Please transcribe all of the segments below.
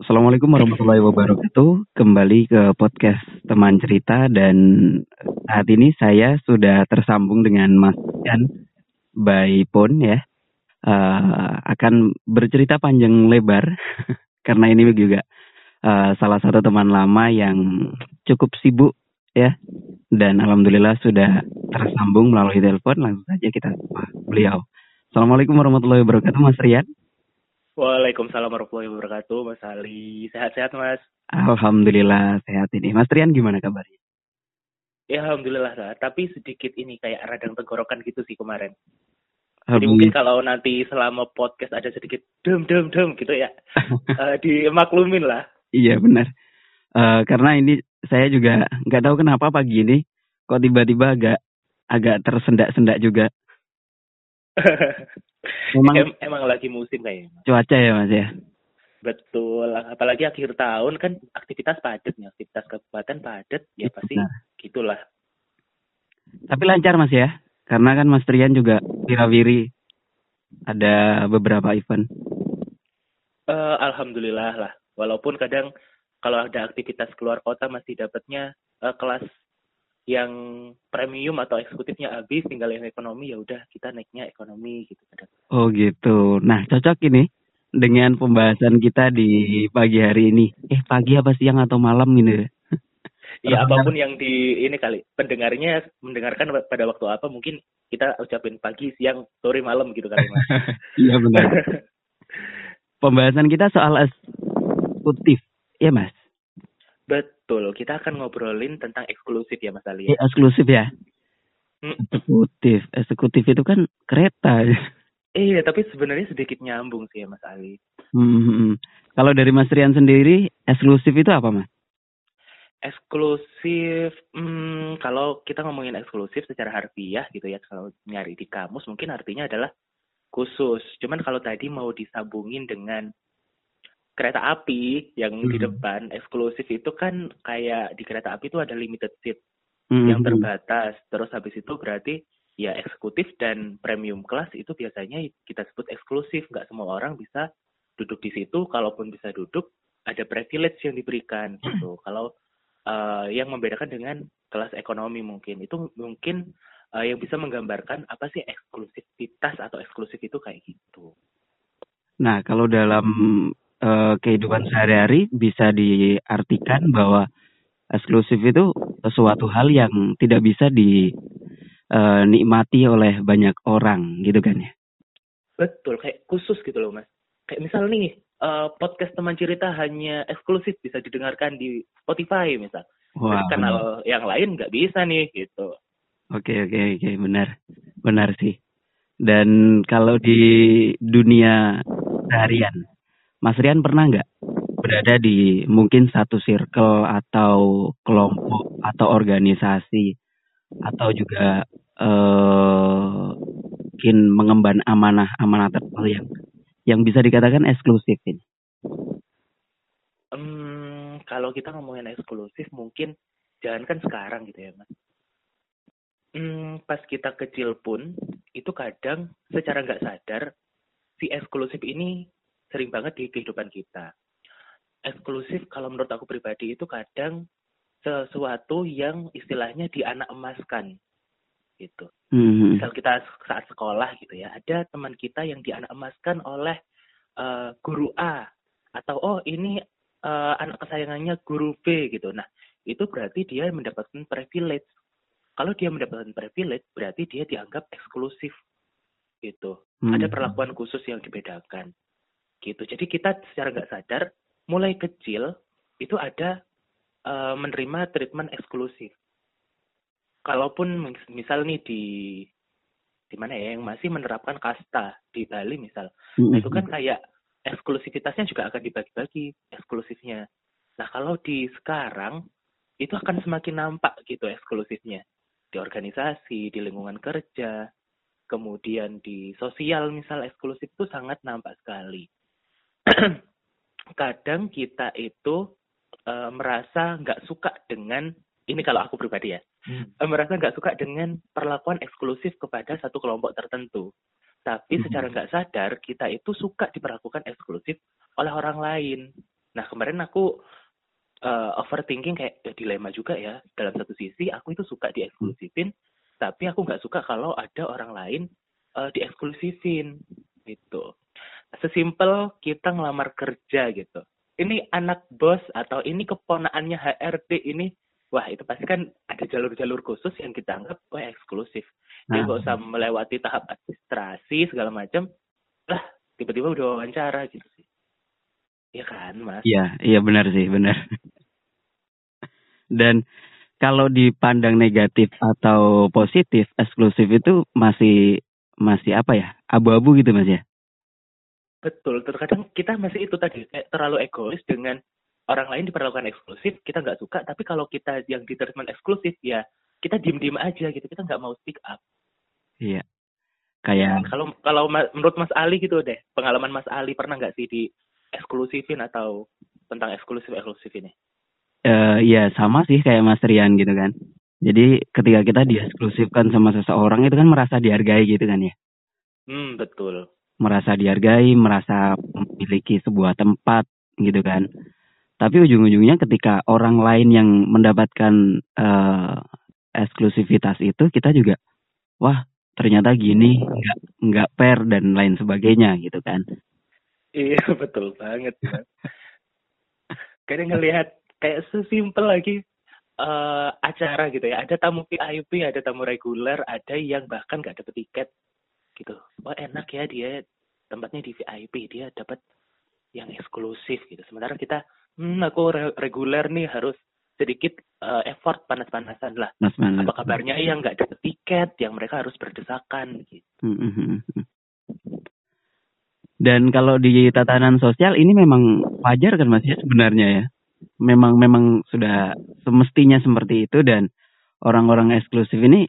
Assalamualaikum warahmatullahi wabarakatuh. Kembali ke podcast teman cerita dan saat ini saya sudah tersambung dengan Mas Ian by phone ya. Uh, akan bercerita panjang lebar karena ini juga uh, salah satu teman lama yang cukup sibuk ya dan alhamdulillah sudah tersambung melalui telepon langsung saja kita beliau. Assalamualaikum warahmatullahi wabarakatuh Mas Rian. Waalaikumsalam warahmatullahi wabarakatuh, Mas Ali. Sehat-sehat, Mas? Alhamdulillah sehat ini. Mas Trian gimana kabarnya? Ya, Alhamdulillah, sehat. tapi sedikit ini kayak radang tenggorokan gitu sih kemarin. Jadi mungkin kalau nanti selama podcast ada sedikit dem dem dem gitu ya, uh, dimaklumin lah. Iya benar. Uh, karena ini saya juga nggak tahu kenapa pagi ini kok tiba-tiba agak agak tersendak-sendak juga. Memang em emang lagi musim kayaknya. Cuaca ya Mas ya. Betul, apalagi akhir tahun kan aktivitas padat nih, aktivitas kabupaten padat, ya Itu pasti benar. gitulah. Tapi lancar Mas ya, karena kan Mas Trian juga wirawiri ada beberapa event. Uh, Alhamdulillah lah, walaupun kadang kalau ada aktivitas keluar kota masih dapatnya uh, kelas yang premium atau eksekutifnya habis tinggal yang ekonomi ya udah kita naiknya ekonomi gitu Oh gitu. Nah, cocok ini dengan pembahasan kita di pagi hari ini. Eh, pagi apa siang atau malam ini? ya apa pun yang di ini kali pendengarnya mendengarkan pada waktu apa mungkin kita ucapin pagi, siang, sore, malam gitu kali Mas. Iya benar. Pembahasan kita soal eksekutif, ya Mas. Betul, kita akan ngobrolin tentang eksklusif ya Mas Ali. Ya, eksklusif ya. Hmm. Eksekutif, eksekutif itu kan kereta. Iya, tapi sebenarnya sedikit nyambung sih ya Mas Ali. Hmm. Kalau dari Mas Rian sendiri, eksklusif itu apa Mas? Eksklusif, hmm, kalau kita ngomongin eksklusif secara harfiah gitu ya, kalau nyari di kamus mungkin artinya adalah khusus. Cuman kalau tadi mau disambungin dengan kereta api yang hmm. di depan eksklusif itu kan kayak di kereta api itu ada limited seat hmm. yang terbatas. Terus habis itu berarti ya eksekutif dan premium class itu biasanya kita sebut eksklusif. Nggak semua orang bisa duduk di situ. Kalaupun bisa duduk, ada privilege yang diberikan gitu. Kalau uh, yang membedakan dengan kelas ekonomi mungkin itu mungkin uh, yang bisa menggambarkan apa sih eksklusivitas atau eksklusif itu kayak gitu. Nah, kalau dalam uh, kehidupan sehari-hari bisa diartikan bahwa eksklusif itu sesuatu hal yang tidak bisa dinikmati uh, oleh banyak orang gitu kan ya? Betul kayak khusus gitu loh mas. Kayak misal nih uh, podcast teman cerita hanya eksklusif bisa didengarkan di Spotify misal. Wow. kanal yang lain nggak bisa nih gitu. Oke okay, oke okay, oke okay. benar. Benar sih. Dan kalau di dunia seharian Mas Rian pernah nggak berada di mungkin satu circle atau kelompok atau organisasi atau juga uh, mungkin mengemban amanah-amanah tertentu yang yang bisa dikatakan eksklusif ini? Um, kalau kita ngomongin eksklusif mungkin jangan kan sekarang gitu ya mas. Hmm, pas kita kecil pun itu kadang secara nggak sadar si eksklusif ini sering banget di kehidupan kita. Eksklusif kalau menurut aku pribadi itu kadang sesuatu yang istilahnya dianak emaskan gitu. Mm-hmm. Misal kita saat sekolah gitu ya, ada teman kita yang dianak emaskan oleh uh, guru A atau oh ini uh, anak kesayangannya guru B gitu. Nah, itu berarti dia mendapatkan privilege. Kalau dia mendapatkan privilege, berarti dia dianggap eksklusif gitu. Mm-hmm. Ada perlakuan khusus yang dibedakan gitu. Jadi kita secara nggak sadar mulai kecil itu ada uh, menerima treatment eksklusif. Kalaupun misal nih di di mana ya yang masih menerapkan kasta di Bali misal, nah itu kan kayak eksklusivitasnya juga akan dibagi-bagi eksklusifnya. Nah kalau di sekarang itu akan semakin nampak gitu eksklusifnya di organisasi, di lingkungan kerja, kemudian di sosial misal eksklusif itu sangat nampak sekali. kadang kita itu uh, merasa nggak suka dengan ini kalau aku pribadi ya hmm. uh, merasa nggak suka dengan perlakuan eksklusif kepada satu kelompok tertentu tapi hmm. secara nggak sadar kita itu suka diperlakukan eksklusif oleh orang lain Nah kemarin aku uh, overthinking kayak ya, dilema juga ya. Dalam satu sisi aku itu suka dieksklusifin, tapi aku nggak suka kalau ada orang lain uh, dieksklusifin gitu. Sesimpel kita ngelamar kerja gitu. Ini anak bos atau ini keponaannya HRD ini, wah itu pasti kan ada jalur-jalur khusus yang kita anggap wah eksklusif. Dia nggak usah melewati tahap administrasi segala macam, lah tiba-tiba udah wawancara gitu sih. Iya kan, Mas? Iya, iya benar sih, benar. Dan kalau dipandang negatif atau positif, eksklusif itu masih masih apa ya? Abu-abu gitu, Mas ya? Betul, terkadang kita masih itu tadi kayak terlalu egois dengan orang lain diperlakukan eksklusif, kita nggak suka, tapi kalau kita yang diterima eksklusif ya kita diem-diem aja gitu, kita nggak mau speak up. Iya. Kayak kalau kalau menurut Mas Ali gitu deh, pengalaman Mas Ali pernah nggak sih di eksklusifin atau tentang eksklusif eksklusif ini? Uh, ya sama sih kayak Mas Rian gitu kan. Jadi ketika kita dieksklusifkan sama seseorang itu kan merasa dihargai gitu kan ya. Hmm betul. Merasa dihargai, merasa memiliki sebuah tempat gitu kan. Tapi ujung-ujungnya ketika orang lain yang mendapatkan uh, eksklusivitas itu kita juga wah ternyata gini nggak nggak fair dan lain sebagainya gitu kan. Iya betul banget. Kadang ngelihat kayak sesimpel lagi uh, acara gitu ya. Ada tamu VIP, ada tamu reguler, ada yang bahkan nggak dapet tiket gitu. Wah enak ya dia tempatnya di VIP, dia dapat yang eksklusif gitu. Sementara kita, hmm aku re reguler nih harus sedikit uh, effort panas-panasan lah. Mas Apa kabarnya yang nggak dapet tiket, yang mereka harus berdesakan gitu. Hmm, hmm, hmm, dan kalau di tatanan sosial ini memang wajar kan Mas ya sebenarnya ya. Memang memang sudah semestinya seperti itu dan orang-orang eksklusif ini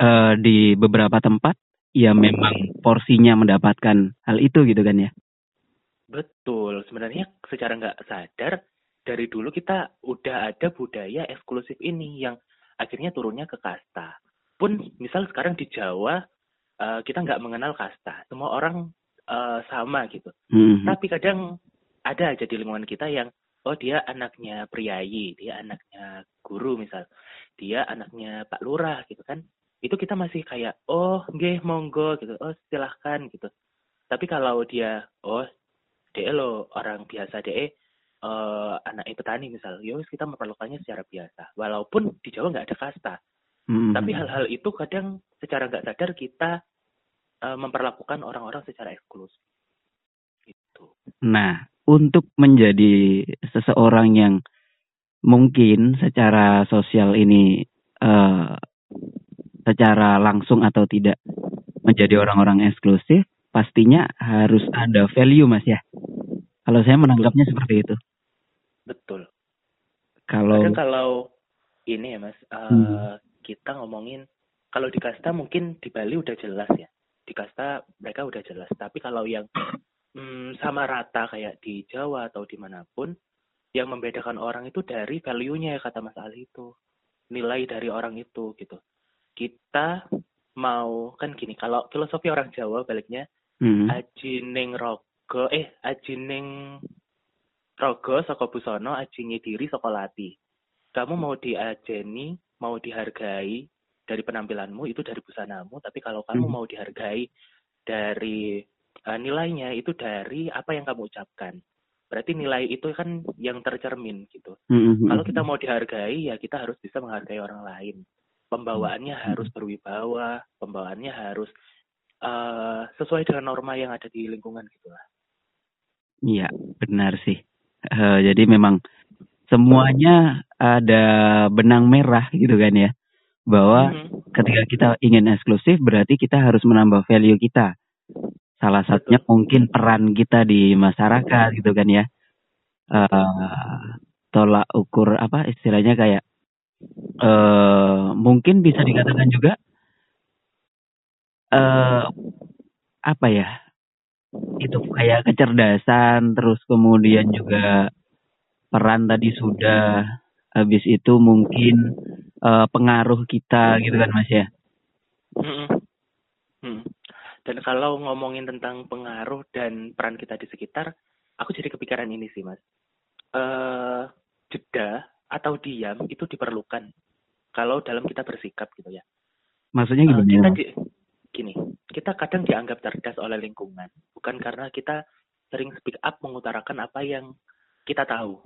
uh, di beberapa tempat ya memang porsinya mendapatkan hal itu gitu kan ya. Betul, sebenarnya secara nggak sadar dari dulu kita udah ada budaya eksklusif ini yang akhirnya turunnya ke kasta. Pun misal sekarang di Jawa uh, kita nggak mengenal kasta, semua orang uh, sama gitu. Mm-hmm. Tapi kadang ada aja di lingkungan kita yang oh dia anaknya priayi, dia anaknya guru misal, dia anaknya Pak Lurah gitu kan. Itu kita masih kayak oh nggih monggo gitu, oh silahkan gitu. Tapi kalau dia oh DE lo orang biasa DE uh, anak petani misal, ya kita memperlakukannya secara biasa. Walaupun di Jawa nggak ada kasta. Mm-hmm. Tapi hal-hal itu kadang secara nggak sadar kita uh, memperlakukan orang-orang secara eksklusif. Gitu. Nah, untuk menjadi seseorang yang mungkin secara sosial ini uh, secara langsung atau tidak menjadi orang-orang eksklusif, pastinya harus ada value, Mas ya. Kalau saya menangkapnya seperti itu. Betul. Kalau kalau ini ya, Mas, uh, hmm. kita ngomongin kalau di kasta mungkin di Bali udah jelas ya di kasta mereka udah jelas. Tapi kalau yang hmm, sama rata kayak di Jawa atau di mana pun, yang membedakan orang itu dari value-nya ya kata Mas Ali itu. Nilai dari orang itu gitu. Kita mau kan gini, kalau filosofi orang Jawa baliknya hmm. aji ning rogo eh aji ning rogo saka busono aji diri saka lati. Kamu mau diajeni, mau dihargai, dari penampilanmu itu dari busanamu tapi kalau kamu hmm. mau dihargai dari uh, nilainya itu dari apa yang kamu ucapkan berarti nilai itu kan yang tercermin gitu hmm. kalau kita mau dihargai ya kita harus bisa menghargai orang lain pembawaannya hmm. harus berwibawa pembawaannya harus uh, sesuai dengan norma yang ada di lingkungan gitulah iya benar sih uh, jadi memang semuanya ada benang merah gitu kan ya bahwa hmm. ketika kita ingin eksklusif berarti kita harus menambah value kita. Salah satunya Betul. mungkin peran kita di masyarakat gitu kan ya. Uh, tolak ukur apa istilahnya kayak uh, mungkin bisa dikatakan juga uh, apa ya itu kayak kecerdasan terus kemudian juga peran tadi sudah habis itu mungkin uh, pengaruh kita gitu kan mas ya hmm. Hmm. dan kalau ngomongin tentang pengaruh dan peran kita di sekitar aku jadi kepikiran ini sih mas. Uh, jeda atau diam itu diperlukan kalau dalam kita bersikap gitu ya. Maksudnya gimana? Uh, kita di, gini, kita kadang dianggap cerdas oleh lingkungan, bukan karena kita sering speak up mengutarakan apa yang kita tahu.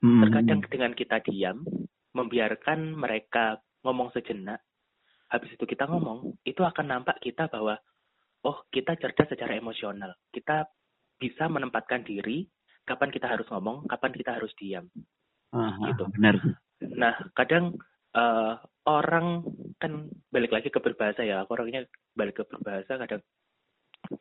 Hmm. Terkadang dengan kita diam, membiarkan mereka ngomong sejenak, habis itu kita ngomong, itu akan nampak kita bahwa, oh kita cerdas secara emosional. Kita bisa menempatkan diri, kapan kita harus ngomong, kapan kita harus diam. Uh, gitu. Benar. Nah, kadang uh, orang kan balik lagi ke berbahasa ya. Aku orangnya balik ke berbahasa kadang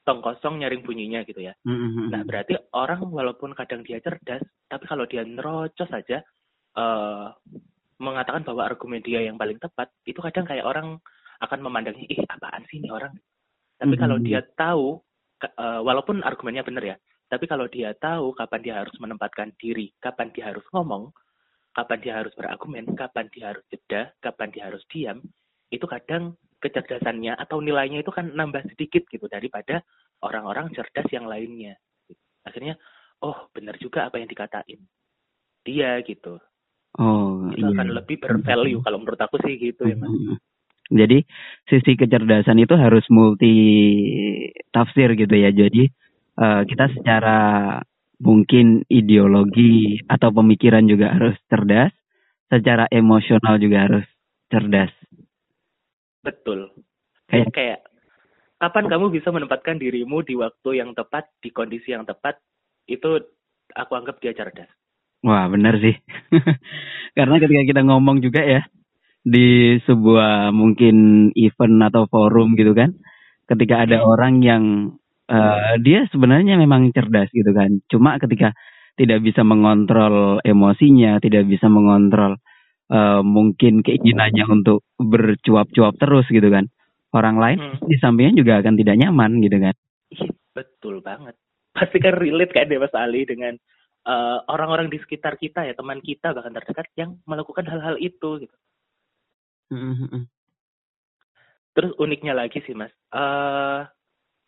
tong kosong nyaring bunyinya gitu ya. Mm-hmm. Nah berarti orang walaupun kadang dia cerdas, tapi kalau dia nerocos saja uh, mengatakan bahwa argumen dia yang paling tepat, itu kadang kayak orang akan memandangnya, ih apaan sih ini orang. Tapi mm-hmm. kalau dia tahu, uh, walaupun argumennya benar ya, tapi kalau dia tahu kapan dia harus menempatkan diri, kapan dia harus ngomong, kapan dia harus berargumen, kapan dia harus jeda, kapan dia harus diam, itu kadang kecerdasannya atau nilainya itu kan nambah sedikit gitu daripada orang-orang cerdas yang lainnya. Akhirnya, oh benar juga apa yang dikatain dia gitu. Oh, itu iya. akan lebih bervalue kalau menurut aku sih gitu ya mas. Jadi sisi kecerdasan itu harus multi tafsir gitu ya. Jadi uh, kita secara mungkin ideologi atau pemikiran juga harus cerdas, secara emosional juga harus cerdas. Betul. Kayak kayak kapan kamu bisa menempatkan dirimu di waktu yang tepat, di kondisi yang tepat, itu aku anggap dia cerdas. Wah, benar sih. Karena ketika kita ngomong juga ya di sebuah mungkin event atau forum gitu kan, ketika ada hmm. orang yang uh, dia sebenarnya memang cerdas gitu kan. Cuma ketika tidak bisa mengontrol emosinya, tidak bisa mengontrol uh, mungkin keinginannya untuk bercuap-cuap terus gitu kan. Orang lain hmm. di sampingnya juga akan tidak nyaman gitu kan. betul banget. Pasti kan relate kan Mas Ali dengan orang eh, orang-orang di sekitar kita ya, teman kita bahkan terdekat yang melakukan hal-hal itu gitu. Hmm. hmm, hmm. Terus uniknya lagi sih Mas, uh,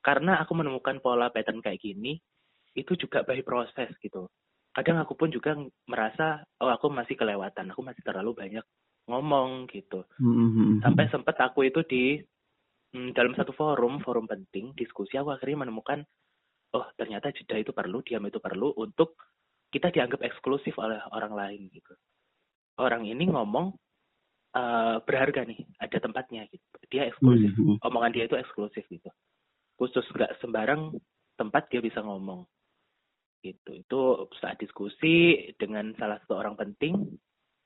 karena aku menemukan pola pattern kayak gini itu juga by proses gitu. Kadang aku pun juga merasa oh aku masih kelewatan aku masih terlalu banyak ngomong gitu. Mm-hmm. sampai sempat aku itu di mm, dalam satu forum forum penting diskusi aku akhirnya menemukan oh ternyata jeda itu perlu diam itu perlu untuk kita dianggap eksklusif oleh orang lain gitu. Orang ini ngomong uh, berharga nih ada tempatnya gitu. Dia eksklusif. Mm-hmm. omongan dia itu eksklusif gitu khusus nggak sembarang tempat dia bisa ngomong. Gitu. Itu saat diskusi dengan salah satu orang penting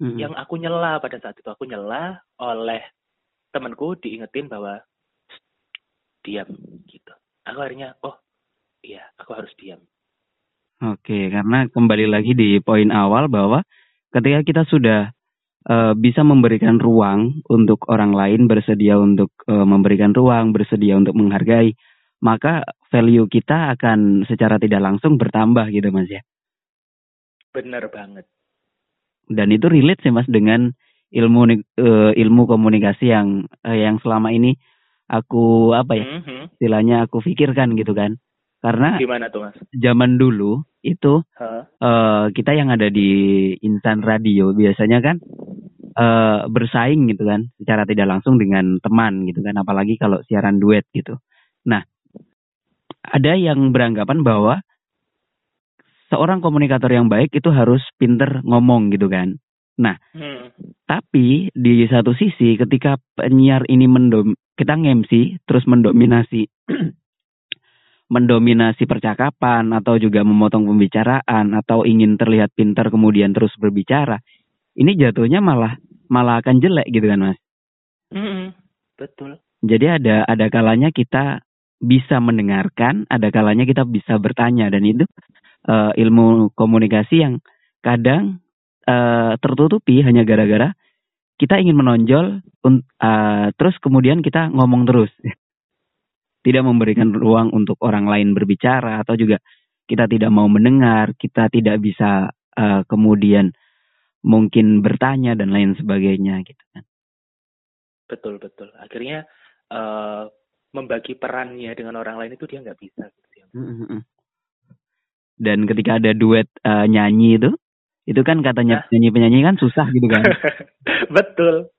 mm-hmm. yang aku nyela pada saat itu. Aku nyela oleh temanku diingetin bahwa diam gitu. Aku akhirnya oh iya aku harus diam. Oke karena kembali lagi di poin awal bahwa ketika kita sudah uh, bisa memberikan ruang untuk orang lain bersedia untuk uh, memberikan ruang bersedia untuk menghargai maka value kita akan secara tidak langsung bertambah gitu mas ya. Benar banget. Dan itu relate sih mas dengan ilmu uh, ilmu komunikasi yang uh, yang selama ini aku apa ya mm -hmm. istilahnya aku pikirkan gitu kan. Karena gimana tuh mas? Zaman dulu itu huh? uh, kita yang ada di insan radio biasanya kan uh, bersaing gitu kan secara tidak langsung dengan teman gitu kan apalagi kalau siaran duet gitu. Nah ada yang beranggapan bahwa seorang komunikator yang baik itu harus pinter ngomong gitu kan. Nah, hmm. tapi di satu sisi ketika penyiar ini mendom kita ngemsi terus mendominasi mendominasi percakapan atau juga memotong pembicaraan atau ingin terlihat pintar kemudian terus berbicara, ini jatuhnya malah malah akan jelek gitu kan mas? Hmm, betul. Jadi ada ada kalanya kita bisa mendengarkan, ada kalanya kita bisa bertanya dan itu uh, ilmu komunikasi yang kadang uh, tertutupi hanya gara-gara kita ingin menonjol, uh, terus kemudian kita ngomong terus, tidak memberikan ruang untuk orang lain berbicara atau juga kita tidak mau mendengar, kita tidak bisa uh, kemudian mungkin bertanya dan lain sebagainya gitu kan. Betul betul. Akhirnya uh, membagi perannya dengan orang lain itu dia nggak bisa gitu ya. Mm-hmm. dan ketika ada duet uh, nyanyi itu itu kan katanya nah. penyanyi penyanyi kan susah gitu kan betul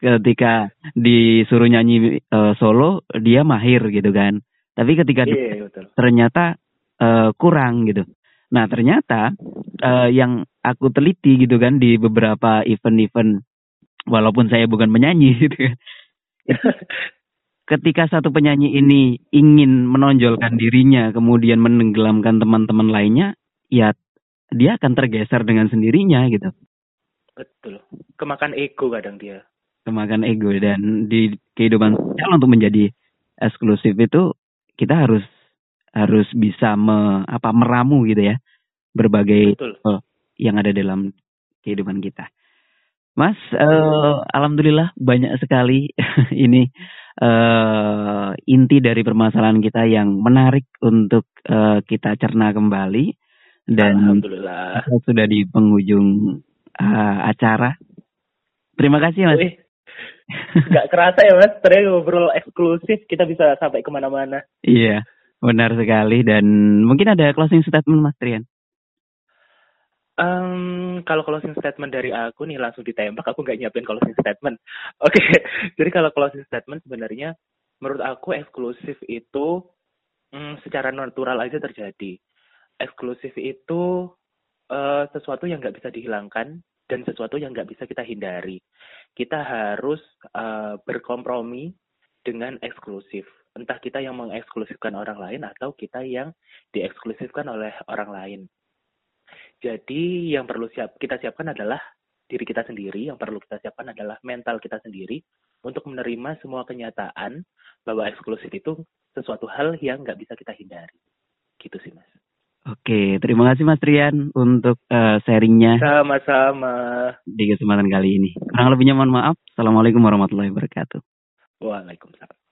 ketika disuruh nyanyi uh, solo dia mahir gitu kan tapi ketika yeah, betul. ternyata uh, kurang gitu nah ternyata uh, yang aku teliti gitu kan di beberapa event-event walaupun saya bukan penyanyi gitu kan ketika satu penyanyi ini ingin menonjolkan dirinya kemudian menenggelamkan teman-teman lainnya ya dia akan tergeser dengan sendirinya gitu betul kemakan ego kadang dia kemakan ego dan di kehidupan sosial untuk menjadi eksklusif itu kita harus harus bisa me, apa meramu gitu ya berbagai Betul. yang ada dalam kehidupan kita. Mas, uh, alhamdulillah banyak sekali ini uh, inti dari permasalahan kita yang menarik untuk uh, kita cerna kembali dan sudah di penghujung uh, acara. Terima kasih mas. Wih, gak kerasa ya mas, ternyata ngobrol eksklusif kita bisa sampai ke mana-mana. Iya, benar sekali dan mungkin ada closing statement mas Trian. Um, kalau closing statement dari aku nih langsung ditembak, aku nggak nyiapin closing statement. Oke, jadi kalau closing statement sebenarnya menurut aku eksklusif itu um, secara natural aja terjadi. Eksklusif itu uh, sesuatu yang nggak bisa dihilangkan dan sesuatu yang nggak bisa kita hindari. Kita harus uh, berkompromi dengan eksklusif. Entah kita yang mengeksklusifkan orang lain atau kita yang dieksklusifkan oleh orang lain jadi yang perlu siap kita siapkan adalah diri kita sendiri, yang perlu kita siapkan adalah mental kita sendiri untuk menerima semua kenyataan bahwa eksklusif itu sesuatu hal yang nggak bisa kita hindari. Gitu sih mas. Oke, terima kasih Mas Rian untuk uh, sharingnya. Sama-sama. Di kesempatan kali ini. Kurang lebihnya mohon maaf. Assalamualaikum warahmatullahi wabarakatuh. Waalaikumsalam.